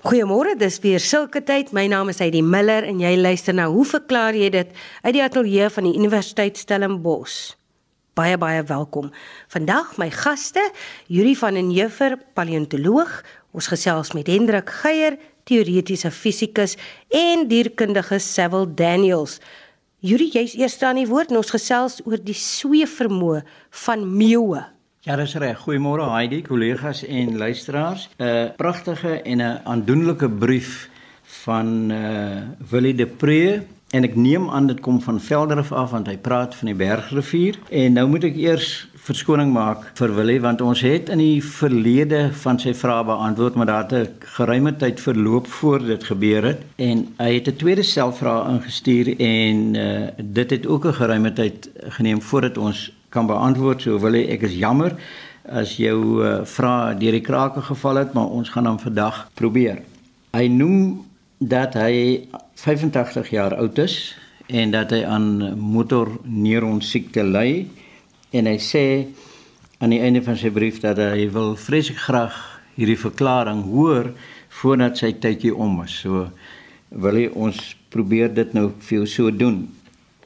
Goeiemôre, dis weer sulke tyd. My naam is Heidi Miller en jy luister na Hoe verklaar jy dit uit die ateljee van die Universiteit Stellenbosch. Baie baie welkom. Vandag my gaste, Yuri van den Heever, paleontoloog. Ons gesels met Hendrik Geier, teoretiese fisikus en dierkundige Sewil Daniels. Yuri, jy's eers aan die woord en ons gesels oor die sweefvermoë van meeue. Ja, dis reg. Goeiemôre Heidi, kollegas en luisteraars. 'n uh, Pragtige en 'n aandoenlike brief van uh Willie de Pre en ek neem aan dit kom van Velderif af want hy praat van die Bergrivier en nou moet ek eers verskoning maak vir Willie want ons het in die verlede van sy vrae beantwoord maar daar het 'n geruime tyd verloop voor dit gebeur het en hy het 'n tweede selfvraag ingestuur en uh dit het ook 'n geruime tyd geneem voordat ons kan beantwoord. So wil ek is jammer as jou uh, vrae deur die krake geval het, maar ons gaan hom vandag probeer. Hy noem dat hy 85 jaar oud is en dat hy aan motorneuron siekte ly en hy sê aan die einde van sy brief dat hy wil vreeslik graag hierdie verklaring hoor voordat sy tydjie om is. So wil hy ons probeer dit nou vir jou so doen.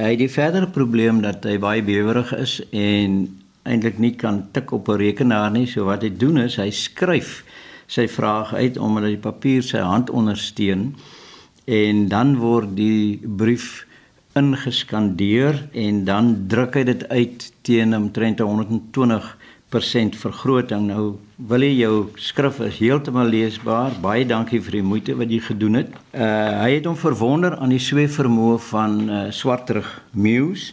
Hy het die verdere probleem dat hy baie bewerig is en eintlik nie kan tik op 'n rekenaar nie. So wat hy doen is hy skryf sy vraag uit omdat die papier sy hand ondersteun en dan word die brief ingeskandeer en dan druk hy dit uit teen omtrent 120 10% vergroting. Nou wil jy jou skrif is heeltemal leesbaar. Baie dankie vir die moeite wat jy gedoen het. Uh hy het hom verwonder aan die sweefvermoë van uh swartrug mews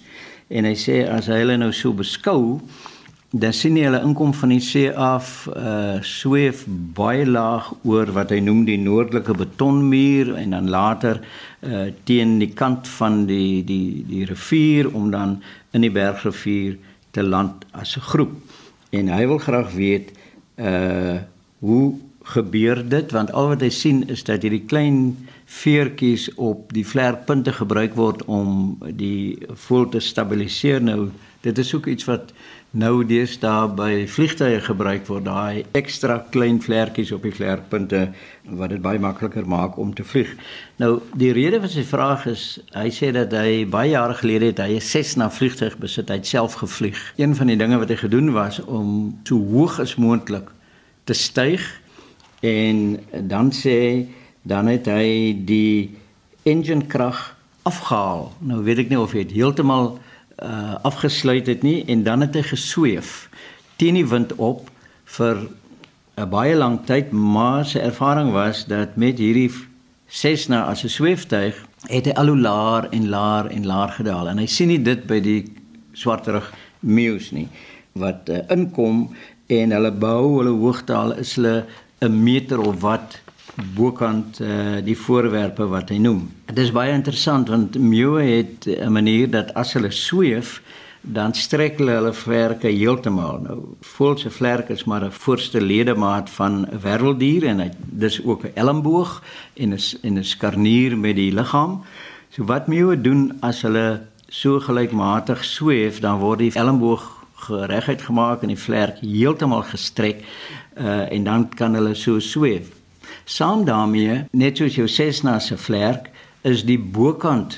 en hy sê as hy hulle nou so beskou, dan sien hy hulle inkom van die see af uh sweef baie laag oor wat hy noem die noordelike betonmuur en dan later uh teen die kant van die die die rivier om dan in die bergrivier te land as 'n groep en hy wil graag weet uh hoe gebeur dit? Want al wat hy sien is dat hierdie klein veertjies op die vlerkpunte gebruik word om die voel te stabiliseer. Nou dit is ook iets wat nou deesdae by vliegtye gebruik word daai ekstra klein vlekkies op die vlerkpunte wat dit baie makliker maak om te vlieg. Nou die rede vir sy vraag is hy sê dat hy baie jare gelede het hy 'n Cessna vliegtuig besit, hy het self gevlieg. Een van die dinge wat hy gedoen was om so hoog as moontlik te styg en dan sê dan het hy die engine krag afgehaal. Nou weet ek nie of hy dit heeltemal uh, afgesluit het nie en dan het hy gesweef teen die wind op vir 'n baie lang tyd maar sy ervaring was dat met hierdie Cessna as 'n sweeftuig het hy al hoe laer en laer en laer gedaal. En hy sien nie dit by die swarterig mews nie wat uh, inkom en hulle bou hulle hoogte is hulle 'n meter of wat bokant uh, die voorwerpe wat hy noem. Dit is baie interessant want meeu het 'n manier dat as hulle sweef dan strek hulle hulle vlerke heeltemal. Nou voel se vlerke is maar 'n voorste ledemaat van 'n werveldier en hy dis ook 'n elmboog en is en 'n skarnier met die liggaam. So wat meeu doen as hulle so gelykmatig sweef, dan word die elmboog gereguit gemaak en die vlerk heeltemal gestrek uh, en dan kan hulle so sweef. Saam daarmee, net soos jou Cessna se vlerk, is die bokant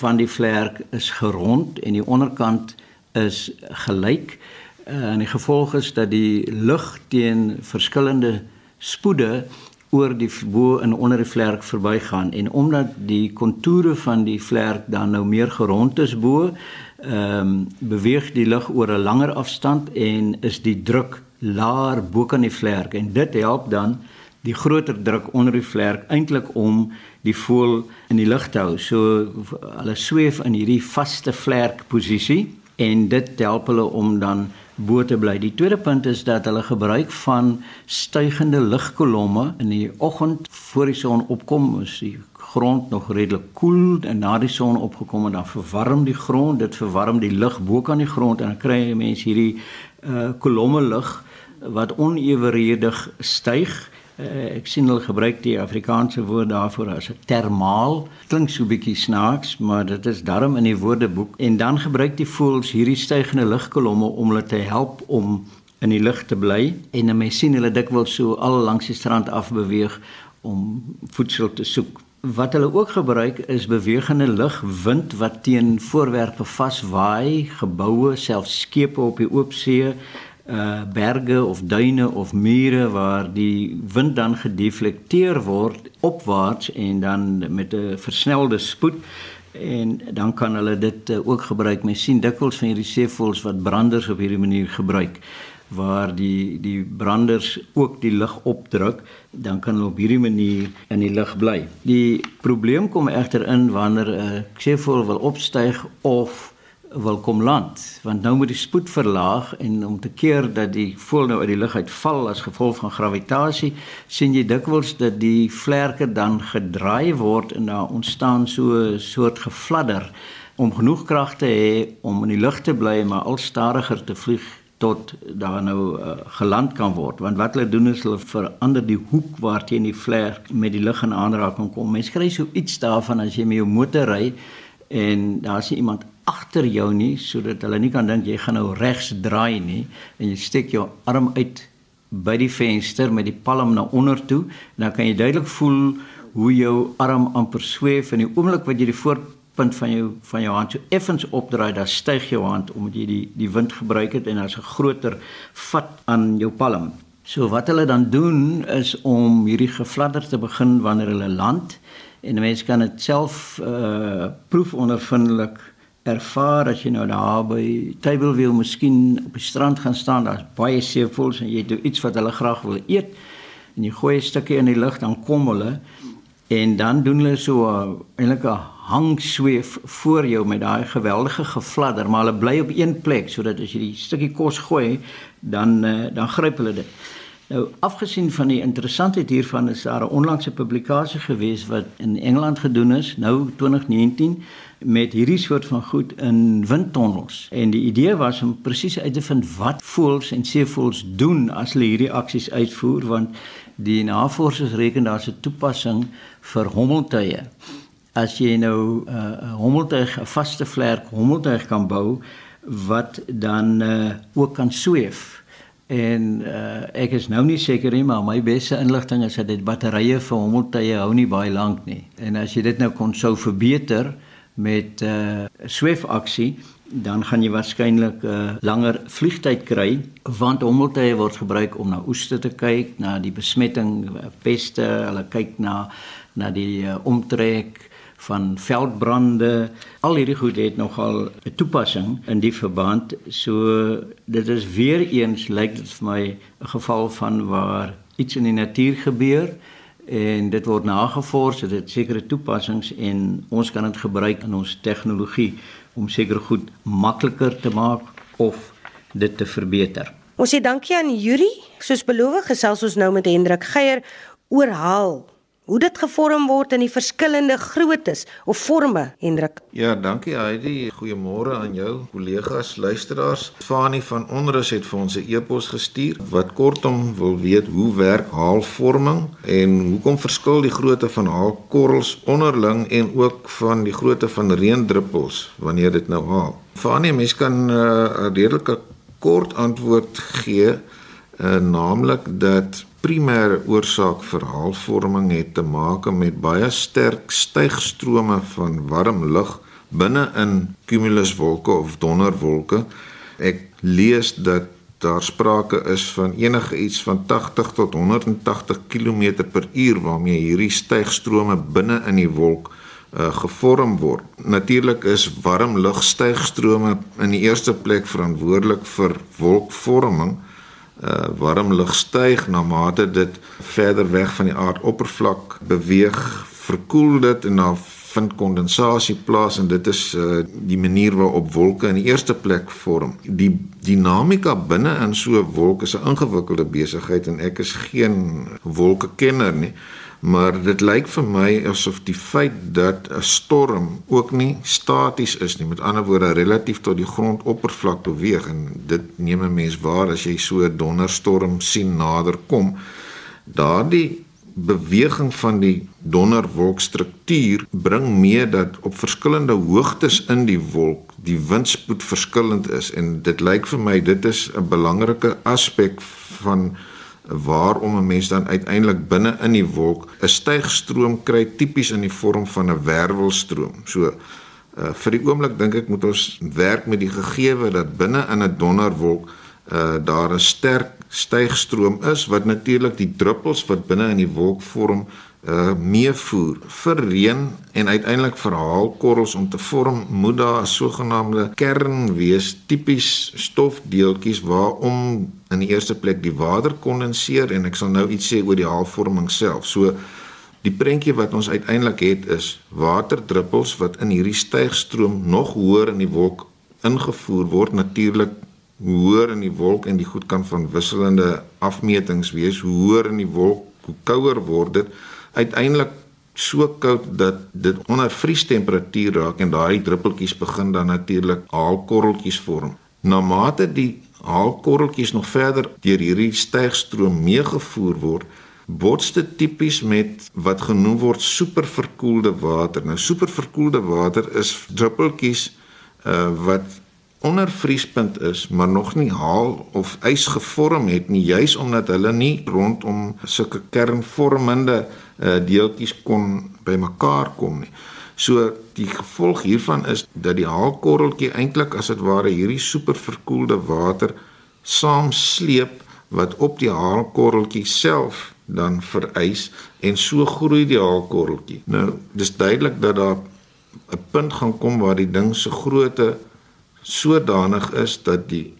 van die vlerk is gerond en die onderkant is gelyk. Uh, en die gevolg is dat die lug teen verskillende spoede oor die bo en onder die vlerk verbygaan en omdat die kontoure van die vlerk dan nou meer gerond is bo, ehm um, beweeg die lug oor 'n langer afstand en is die druk laer bo kan die vlerk en dit help dan die groter druk onder die vlerk eintlik om die voël in die lug te hou. So hulle sweef in hierdie vaste vlerk posisie en dit help hulle om dan bo te bly. Die tweede punt is dat hulle gebruik van stygende ligkolomme in die oggend voor die son opkom, is die grond nog redelik koel en na die son opgekom en dan verwarm die grond, dit verwarm die lug bo kan die grond en dan kry jy mense hierdie uh, kolomme lug wat oneweredig styg Uh, ek sien hulle gebruik die Afrikaanse woord daarvoor as 'n termaal. Klink so bietjie snaaks, maar dit is darm in die woordeboek. En dan gebruik die voëls hierdie stygende ligkolomme om hulle te help om in die lug te bly. En dan mens sien hulle dikwels so al langs die strand af beweeg om voedsel te soek. Wat hulle ook gebruik is bewegende lug, wind wat teen voorwerpe vaswaai, geboue, selfs skepe op die oop see, uh berge of duine of mure waar die wind dan gedeflekteer word opwaarts en dan met 'n versnelde spoed en dan kan hulle dit uh, ook gebruik. Mens sien dikwels van hierdie seevoëls wat branders op hierdie manier gebruik waar die die branders ook die lug opdruk, dan kan hulle op hierdie manier in die lug bly. Die probleem kom egter in wanneer 'n uh, seevoël wil opstyg of wil kom land, want nou moet die spoed verlaag en om te keer dat die voël nou uit die lug uitval as gevolg van gravitasie, sien jy dikwels dat die vlerke dan gedraai word en daar ontstaan so 'n soort gefladder om genoeg krag te hê om in die lug te bly maar al stadiger te vlieg tot daar nou uh, geland kan word want wat hulle doen is hulle verander die hoek waarteen die vlerk met die lug in aanraking kom. Mens kry so iets daarvan as jy met jou motor ry en daar's iemand agter jou nie sodat hulle nie kan dink jy gaan nou regs draai nie en jy steek jou arm uit by die venster met die palm na onder toe en dan kan jy duidelik voel hoe jou arm amper sweef en die oomblik wat jy die voor punt van jou van jou hand so effens opdraai, dan styg jou hand omdat jy die die wind gebruik het en daar's 'n groter vat aan jou palm. So wat hulle dan doen is om hierdie gefladder te begin wanneer hulle land en mense kan dit self uh proef ondervindelik ervaar as jy nou daar by Tableville miskien op die strand gaan staan, daar's baie seevoëls en jy doen iets wat hulle graag wil eet en jy gooi 'n stukkie in die lug dan kom hulle en dan doen hulle so uh, eintlik 'n hang sweef voor jou met daai geweldige gefladder, maar hulle bly op een plek sodat as jy die stukkie kos gooi, dan uh, dan gryp hulle dit. Nou afgesien van die interessantheid hiervan is daar 'n onlangse publikasie gewees wat in Engeland gedoen is, nou 2019 met hierdie soort van goed in windtonnels. En die idee was om presies uit te vind wat voëls en seevoëls doen as hulle hierdie aksies uitvoer want die navorsers reken daar's 'n toepassing vir hommeltuie as jy nou 'n uh, hommeltuig 'n vaste vlerk hommeltuig kan bou wat dan uh, ook kan sweef. En uh, ek is nou nie seker nie, maar my beste inligting is dat dit batterye vir hommeltuie hou nie baie lank nie. En as jy dit nou kon sou verbeter met 'n uh, sweefaksie, dan gaan jy waarskynlik 'n uh, langer vliegtyd kry want hommeltuie word gebruik om na oeste te kyk, na die besmetting, peste, hulle kyk na na die uh, omtrek van veldbrande. Al hierdie goed het nogal 'n toepassing in die verband. So dit is weer eens lyk dit vir my 'n geval van waar iets in die natuur gebeur en dit word nagevors, dit het sekere toepassings en ons kan dit gebruik in ons tegnologie om seker goed makliker te maak of dit te verbeter. Ons sê dankie aan Yuri. Soos beloof gesels ons nou met Hendrik Geier oor haal hoe dit gevorm word in die verskillende groottes of forme, Hendrik. Ja, dankie Heidi. Goeiemôre aan jou kollegas, luisteraars. Fani van Onrus het vir ons 'n e-pos gestuur wat kortom wil weet hoe werk haalvorming en hoekom verskil die grootte van haalkorrels onderling en ook van die grootte van reendruppels wanneer dit nou haal. Fani, mens kan uh, 'n redelike kort antwoord gee, uh, naamlik dat primêre oorsaak vir haalvorming het te maak met baie sterk stygstrome van warm lug binne in cumuluswolke of donderwolke. Ek lees dat daar sprake is van enige iets van 80 tot 180 km per uur waarmee hierdie stygstrome binne in die wolk uh, gevorm word. Natuurlik is warm lug stygstrome in die eerste plek verantwoordelik vir wolkvorming uh, warm lug styg na mate dit verder weg van die aardoppervlak beweeg, verkoel dit en dan vind kondensasie plaas en dit is uh, die manier waarop wolke in die eerste plek vorm. Die dinamika binne in so 'n wolk is 'n ingewikkelde besigheid en ek is geen wolkekenner nie. Maar dit lyk vir my asof die feit dat 'n storm ook nie staties is nie, met ander woorde relatief tot die grondoppervlak beweeg en dit neem 'n mens waar as jy so 'n donderstorm sien nader kom. Daardie beweging van die donderwolkstruktuur bring mee dat op verskillende hoogtes in die wolk die windspoed verskillend is en dit lyk vir my dit is 'n belangrike aspek van waarom 'n mens dan uiteindelik binne in die wolk 'n stygstroom kry tipies in die vorm van 'n wervelstroom. So uh, vir die oomblik dink ek moet ons werk met die gegewe dat binne in 'n donderwolk uh, daar 'n sterk stygstroom is wat natuurlik die druppels wat binne in die wolk vorm uh meevoer vir reën en uiteindelik vir haalkorrels om te vorm moet daar 'n sogenaamde kern wees tipies stofdeeltjies waarom in die eerste plek die water kondenseer en ek sal nou iets sê oor die haalvorming self. So die prentjie wat ons uiteindelik het is waterdruppels wat in hierdie stygstroom nog hoër in die wolk ingevoer word natuurlik hoër in die wolk en die goed kan van wisselende afmetings wees hoe hoër in die wolk hoe kouer word dit uiteindelik so koud dat dit onder vriestemperatuur raak en daai druppeltjies begin dan natuurlik haalkorreltjies vorm. Na mate die haalkorreltjies nog verder deur hierdie stygstroom meegevoer word, bots dit tipies met wat genoem word superverkoelde water. Nou superverkoelde water is druppeltjies uh, wat onder vriespunt is, maar nog nie haal of ys gevorm het nie, juis omdat hulle nie rondom sulke kernvormende uh, deeltjies kon bymekaar kom nie. So die gevolg hiervan is dat die haalkorreltjie eintlik as dit ware hierdie superverkoelde water saam sleep wat op die haalkorreltjie self dan verys en so groei die haalkorreltjie. Nou dis duidelik dat daar 'n punt gaan kom waar die ding se grootte sodanig is dat die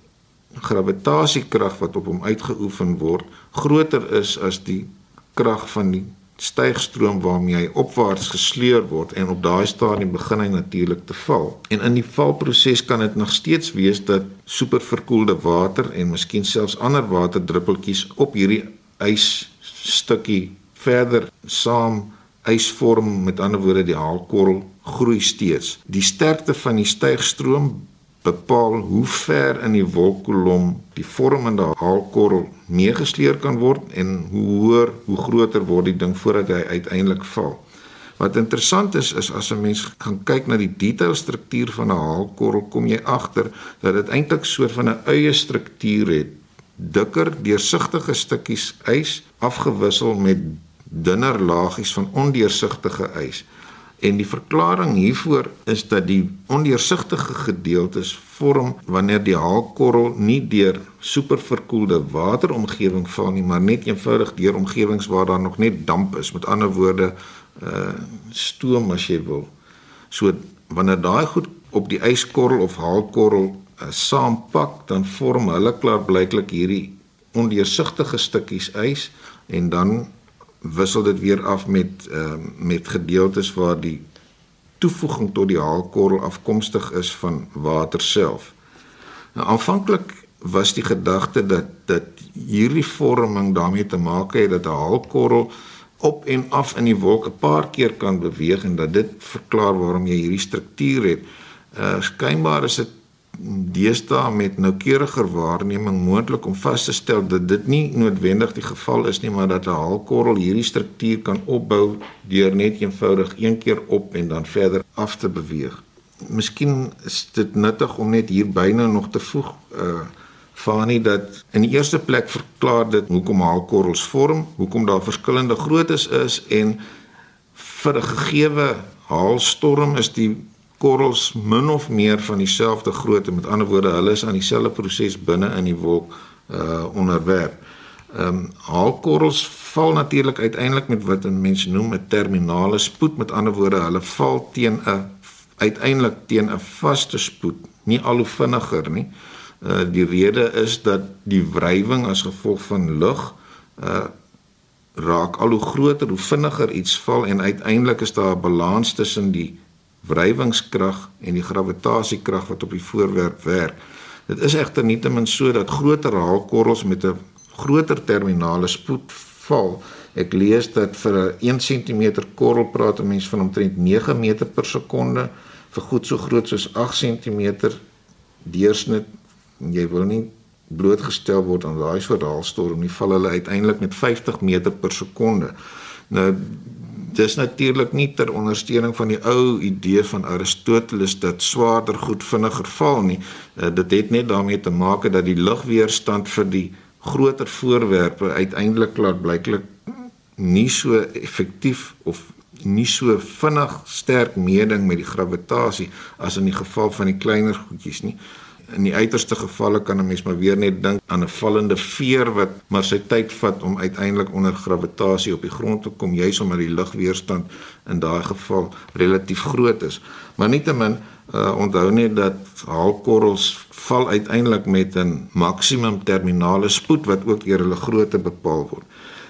gravitasiekrag wat op hom uitgeoefen word groter is as die krag van die stygstroom waarmee hy opwaarts gesleur word en op daai stadium begin hy natuurlik te val. En in die valproses kan dit nog steeds wees dat superverkoelde water en miskien selfs ander waterdruppeltjies op hierdie ysstukkie verder saam ys vorm met ander woorde die haalkorrel groei steeds. Die sterkte van die stygstroom bepaal hoe ver in die wolkkolom die vormende haalkorrel meegesleer kan word en hoe hoër, hoe groter word die ding voordat hy uiteindelik val. Wat interessant is is as 'n mens gaan kyk na die detailstruktuur van 'n haalkorrel, kom jy agter dat dit eintlik so van 'n eie struktuur het. Dikker, deursigtige stukkies ys afgewissel met dunner laagies van ondeursigtige ys. En die verklaring hiervoor is dat die ondeursigtige gedeeltes vorm wanneer die haalkorrel nie deur superverkoelde wateromgewing val nie, maar net eenvoudig deur omgewings waar daar nog net damp is. Met ander woorde, uh stoom as jy wil. So wanneer daai goed op die yskorrel of haalkorrel uh, saampak, dan vorm hulle klaarblyklik hierdie ondeursigtige stukkies ys en dan wissel dit weer af met ehm uh, met gedeeltes waar die toevoeging tot die haalkorrel afkomstig is van water self. Nou aanvanklik was die gedagte dat dat hierdie vorming daarmee te maak het dat 'n haalkorrel op en af in die wolk 'n paar keer kan beweeg en dat dit verklaar waarom jy hierdie struktuur het. Uh skynbaar is dit deesdae met noukeuriger waarneming moontlik om vas te stel dat dit nie noodwendig die geval is nie, maar dat 'n haalkorrel hierdie struktuur kan opbou deur net eenvoudig een keer op en dan verder af te beweeg. Miskien is dit nuttig om net hier byna nog te voeg uh Fani dat in die eerste plek verklaar dit hoekom haalkorrels vorm, hoekom daar verskillende groottes is en vir 'n gegeewe haalstorm is die korrels min of meer van dieselfde grootte. Met ander woorde, hulle is aan dieselfde proses binne in die wolk uh onderwerp. Ehm um, haalkorrels val natuurlik uiteindelik met wat mense noem 'n terminale spoed. Met ander woorde, hulle val teen 'n uiteindelik teen 'n vaste spoed, nie al hoe vinniger nie. Uh die rede is dat die wrywing as gevolg van lug uh raak al hoe groter hoe vinniger iets val en uiteindelik is daar 'n balans tussen die wrywingskrag en die gravitasiekrag wat op die voorwerp werk. Dit is egter nietemin so dat groter haalkorrels met 'n groter terminale spoed val. Ek lees dat vir 'n 1 cm korrel praat 'n mens van omtrent 9 meter per sekonde vir goed so groot soos 8 cm deursnit. Jy wil nie blootgestel word aan daai soort haalstorm nie, val hulle uiteindelik met 50 meter per sekonde. Nou dis natuurlik nie ter ondersteuning van die ou idee van Aristoteles dat swaarder goed vinniger val nie. Uh, dit het net daarmee te maak dat die lugweerstand vir die groter voorwerpe uiteindelik laat blyklik nie so effektief of nie so vinnig sterk meeding met die gravitasie as in die geval van die kleiner goedjies nie. In die uiterste gevalle kan 'n mens maar weer net dink aan 'n vallende veer wat maar sy tyd vat om uiteindelik onder gravitasie op die grond te kom, juis omdat die lugweerstand in daai geval relatief groot is. Maar nietemin uh, onthou net dat haalkorrels val uiteindelik met 'n maksimum terminale spoed wat ook deur hulle grootte bepaal word.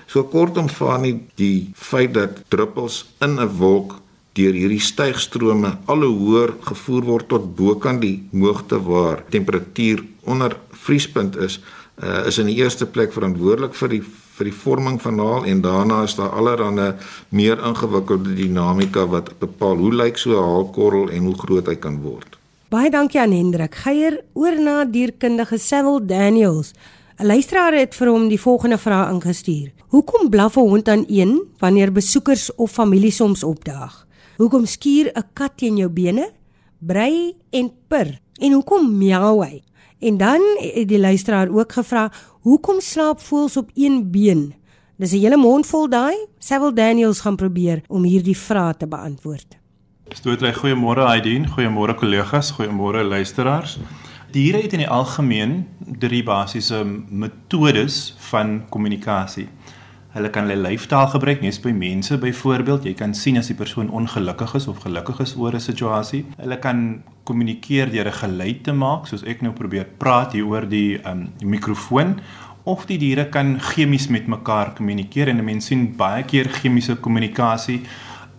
So kortom van nie die feit dat druppels in 'n wolk deur hierdie stygstrome al hoe hoër gevoer word tot bokant die hoogte waar temperatuur onder vriespunt is, uh, is in die eerste plek verantwoordelik vir die vir die vorming van haal en daarna is daar allerlei meer ingewikkelde dinamika wat bepaal hoe lyk so 'n haalkorrel en hoe groot hy kan word. Baie dankie aan Hendrik. Geier oor na dierkundige Cecil Daniels. 'n Luisteraar het vir hom die volgende vraag ingestuur. Hoekom blaf 'n hond aan een wanneer besoekers of familie soms opdaag? Hoekom skuur 'n kat teen jou bene, brei en purr? En hoekom miau hy? En dan het die luisteraar ook gevra, hoekom slaap voëls op een been? Dis 'n hele mond vol daai. Cecil Daniels gaan probeer om hierdie vrae te beantwoord. Stootry, goeiemôre Aidin, goeiemôre kollegas, goeiemôre luisteraars. Diere het in die algemeen drie basiese metodes van kommunikasie. Hulle kan hulle lyfstaal gebruik, nes by mense byvoorbeeld, jy kan sien as die persoon ongelukkig is of gelukkig is oor 'n situasie. Hulle kan kommunikeer deur 'n geluid te maak, soos ek nou probeer praat hier oor die um die mikrofoon of die diere kan chemies met mekaar kommunikeer en mense sien baie keer chemiese kommunikasie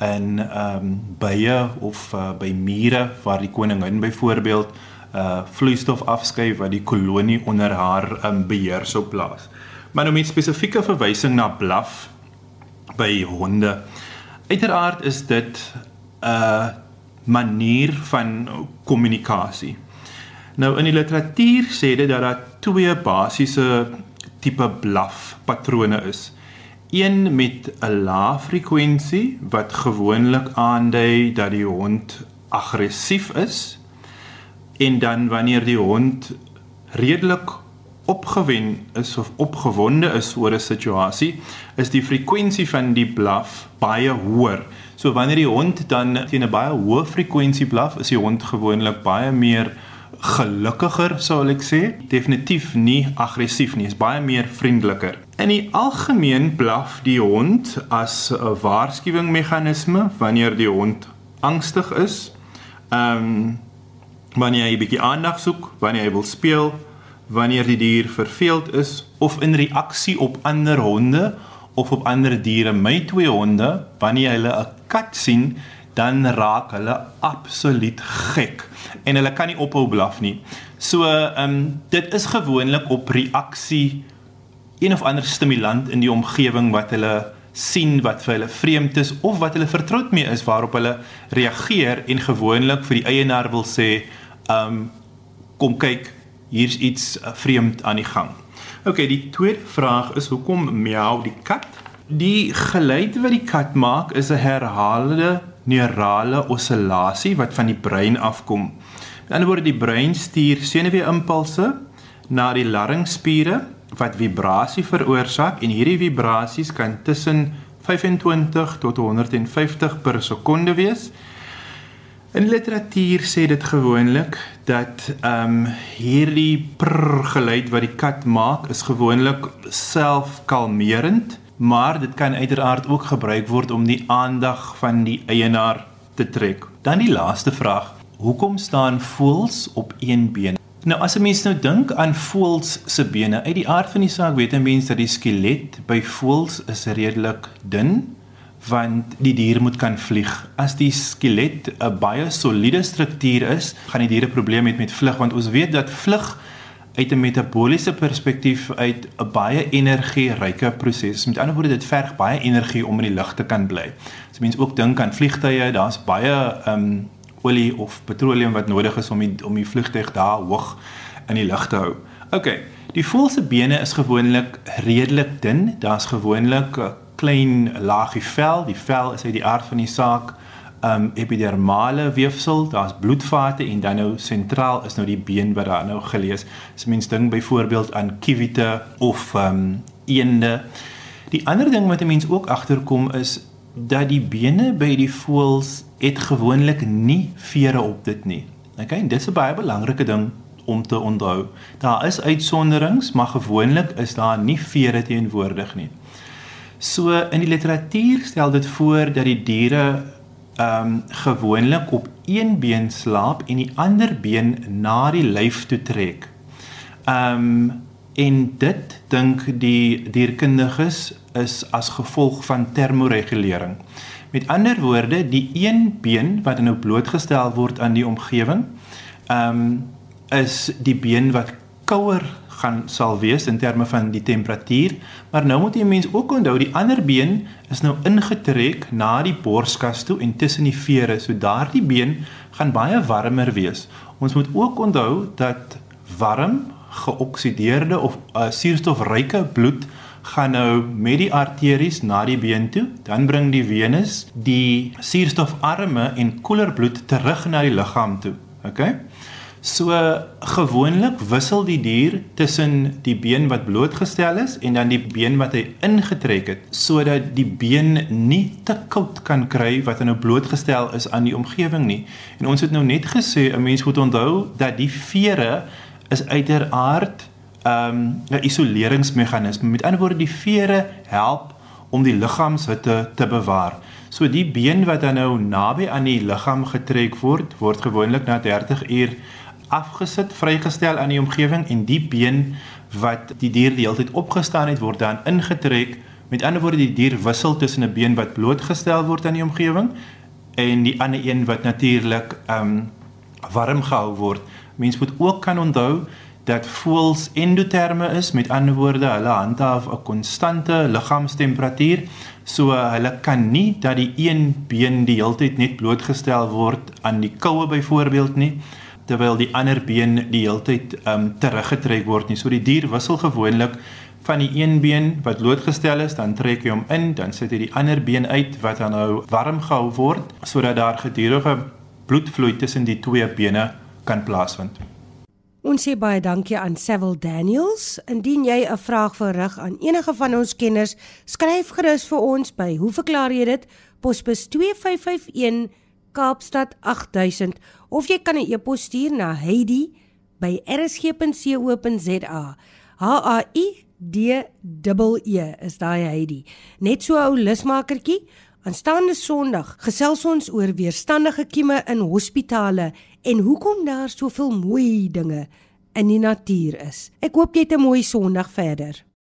in um bye of uh, by mure waar die koningin byvoorbeeld uh vloeistof afskei wat die kolonie onder haar um, beheer sou plaas. Maar nou met spesifieke verwysing na blaf by honde. Uiteraard is dit 'n uh, manier van kommunikasie. Nou in die literatuur sê dit dat daar twee basiese tipe blaf patrone is. Een met 'n lae frekwensie wat gewoonlik aandui dat die hond aggressief is en dan wanneer die hond redelik opgewen is of opgewonde is oor 'n situasie, is die frekwensie van die blaf baie hoër. So wanneer die hond dan teen 'n baie hoë frekwensie blaf, is die hond gewoonlik baie meer gelukkiger, sou ek sê. Definitief nie aggressief nie, is baie meer vriendeliker. In die algemeen blaf die hond as 'n waarskuwingsmeganisme wanneer die hond angstig is. Ehm um, wanneer hy 'n bietjie aandag soek, wanneer hy wil speel, wanneer die dier verveeld is of in reaksie op ander honde of op ander diere, my twee honde, wanneer hulle 'n kat sien, dan raak hulle absoluut gek en hulle kan nie ophou blaf nie. So, ehm um, dit is gewoonlik op reaksie een of ander stimulant in die omgewing wat hulle sien wat vir hulle vreemd is of wat hulle vertroud mee is waarop hulle reageer en gewoonlik vir die eienaar wil sê um kom kyk, hier's iets uh, vreemd aan die gang. OK, die tweede vraag is hoekom miau die kat? Die geluid wat die kat maak is 'n herhaalde neurale osillasie wat van die brein afkom. Aan die ander woord die brein stuur senuweeimpulse na die larynxspiere wat vibrasie veroorsaak en hierdie vibrasies kan tussen 25 tot 150 per sekonde wees. In literatuur sê dit gewoonlik dat ehm um, hierdie prr geluid wat die kat maak is gewoonlik selfkalmerend, maar dit kan uiteraard ook gebruik word om die aandag van die eienaar te trek. Dan die laaste vraag: Hoekom staan voëls op een been? Nou as 'n mens nou dink aan voëls se bene, uit die aard van die saak weet 'n mens dat die skelet by voëls is redelik dun want die dier moet kan vlieg. As die skelet 'n baie soliede struktuur is, gaan die diere probleme hê met vlug want ons weet dat vlug uit 'n metabooliese perspektief uit 'n baie energieryke proses. Met ander woorde, dit verg baie energie om in die lug te kan bly. As mens ook dink aan vliegtye, daar's baie um olie of petroleum wat nodig is om die, om die vliegtuig daar hoog in die lug te hou. OK. Die voël se bene is gewoonlik redelik dun. Daar's gewoonlik klein laagie vel. Die vel is uit die aard van die saak um epidermale weefsel, daar's bloedvate en dan nou sentraal is nou die been wat daar nou gelees. As mens dink byvoorbeeld aan kiwite of um eende. Die ander ding wat 'n mens ook agterkom is dat die bene by die voëls het gewoonlik nie vere op dit nie. Okay, dit is 'n baie belangrike ding om te onthou. Daar is uitsonderings, maar gewoonlik is daar nie vere teenwoordig nie. So in die literatuur stel dit voor dat die diere ehm um, gewoonlik op een been slaap en die ander been na die lyf toe trek. Ehm um, en dit dink die dierkundiges is as gevolg van termoregulering. Met ander woorde, die een been wat nou blootgestel word aan die omgewing, ehm um, is die been wat kouer gaan sal wees in terme van die temperatuur, maar nou moet jy mens ook onthou die ander been is nou ingetrek na die borskas toe en tussen die vere, so daardie been gaan baie warmer wees. Ons moet ook onthou dat warm geoksideerde of uh, suurstofryke bloed gaan nou met die arteries na die been toe, dan bring die venus die suurstofarme en koeler bloed terug na die liggaam toe. OK? So gewoonlik wissel die dier tussen die been wat blootgestel is en dan die been wat hy ingetrek het sodat die been nie te koud kan kry wat nou blootgestel is aan die omgewing nie. En ons het nou net gesê 'n mens moet onthou dat die vere is uiteraard um, 'n isoleringsmeganisme. Met ander woorde, die vere help om die liggaamshitte te bewaar. So die been wat dan nou naby aan die liggaam getrek word, word gewoonlik na 30 uur afgesit, vrygestel aan die omgewing en die been wat die dier die hele tyd opgestaan het, word dan ingetrek. Met ander woorde, die dier wissel tussen 'n been wat blootgestel word aan die omgewing en die ander een wat natuurlik ehm um, warm gehou word. Mens moet ook kan onthou dat voels endoterme is met ander woorde hulle handhaaf 'n konstante liggaamstemperatuur so hulle kan nie dat die een been die hele tyd net blootgestel word aan die koue byvoorbeeld nie terwyl die ander been die hele tyd um teruggetrek word nie so die dier wissel gewoonlik van die een been wat blootgestel is dan trek hy hom in dan sit hy die ander been uit wat dan nou warm gehou word sodat daar gedurende bloedvloei tussen die twee bene kan plaasvind Ons sê baie dankie aan Sewil Daniels. Indien jy 'n vraag wil rig aan enige van ons kenners, skryf gerus vir ons by Hoe verklaar jy dit? Posbus 2551 Kaapstad 8000 of jy kan 'n e-pos stuur na heidi@rsg.co.za. H A I D E E is daai Heidi. Net so ou lusmakertjie. Aanstaande Sondag gesels ons oor weerstandige kieme in hospitale en hoekom daar soveel mooi dinge in die natuur is. Ek hoop jy het 'n mooi Sondag verder.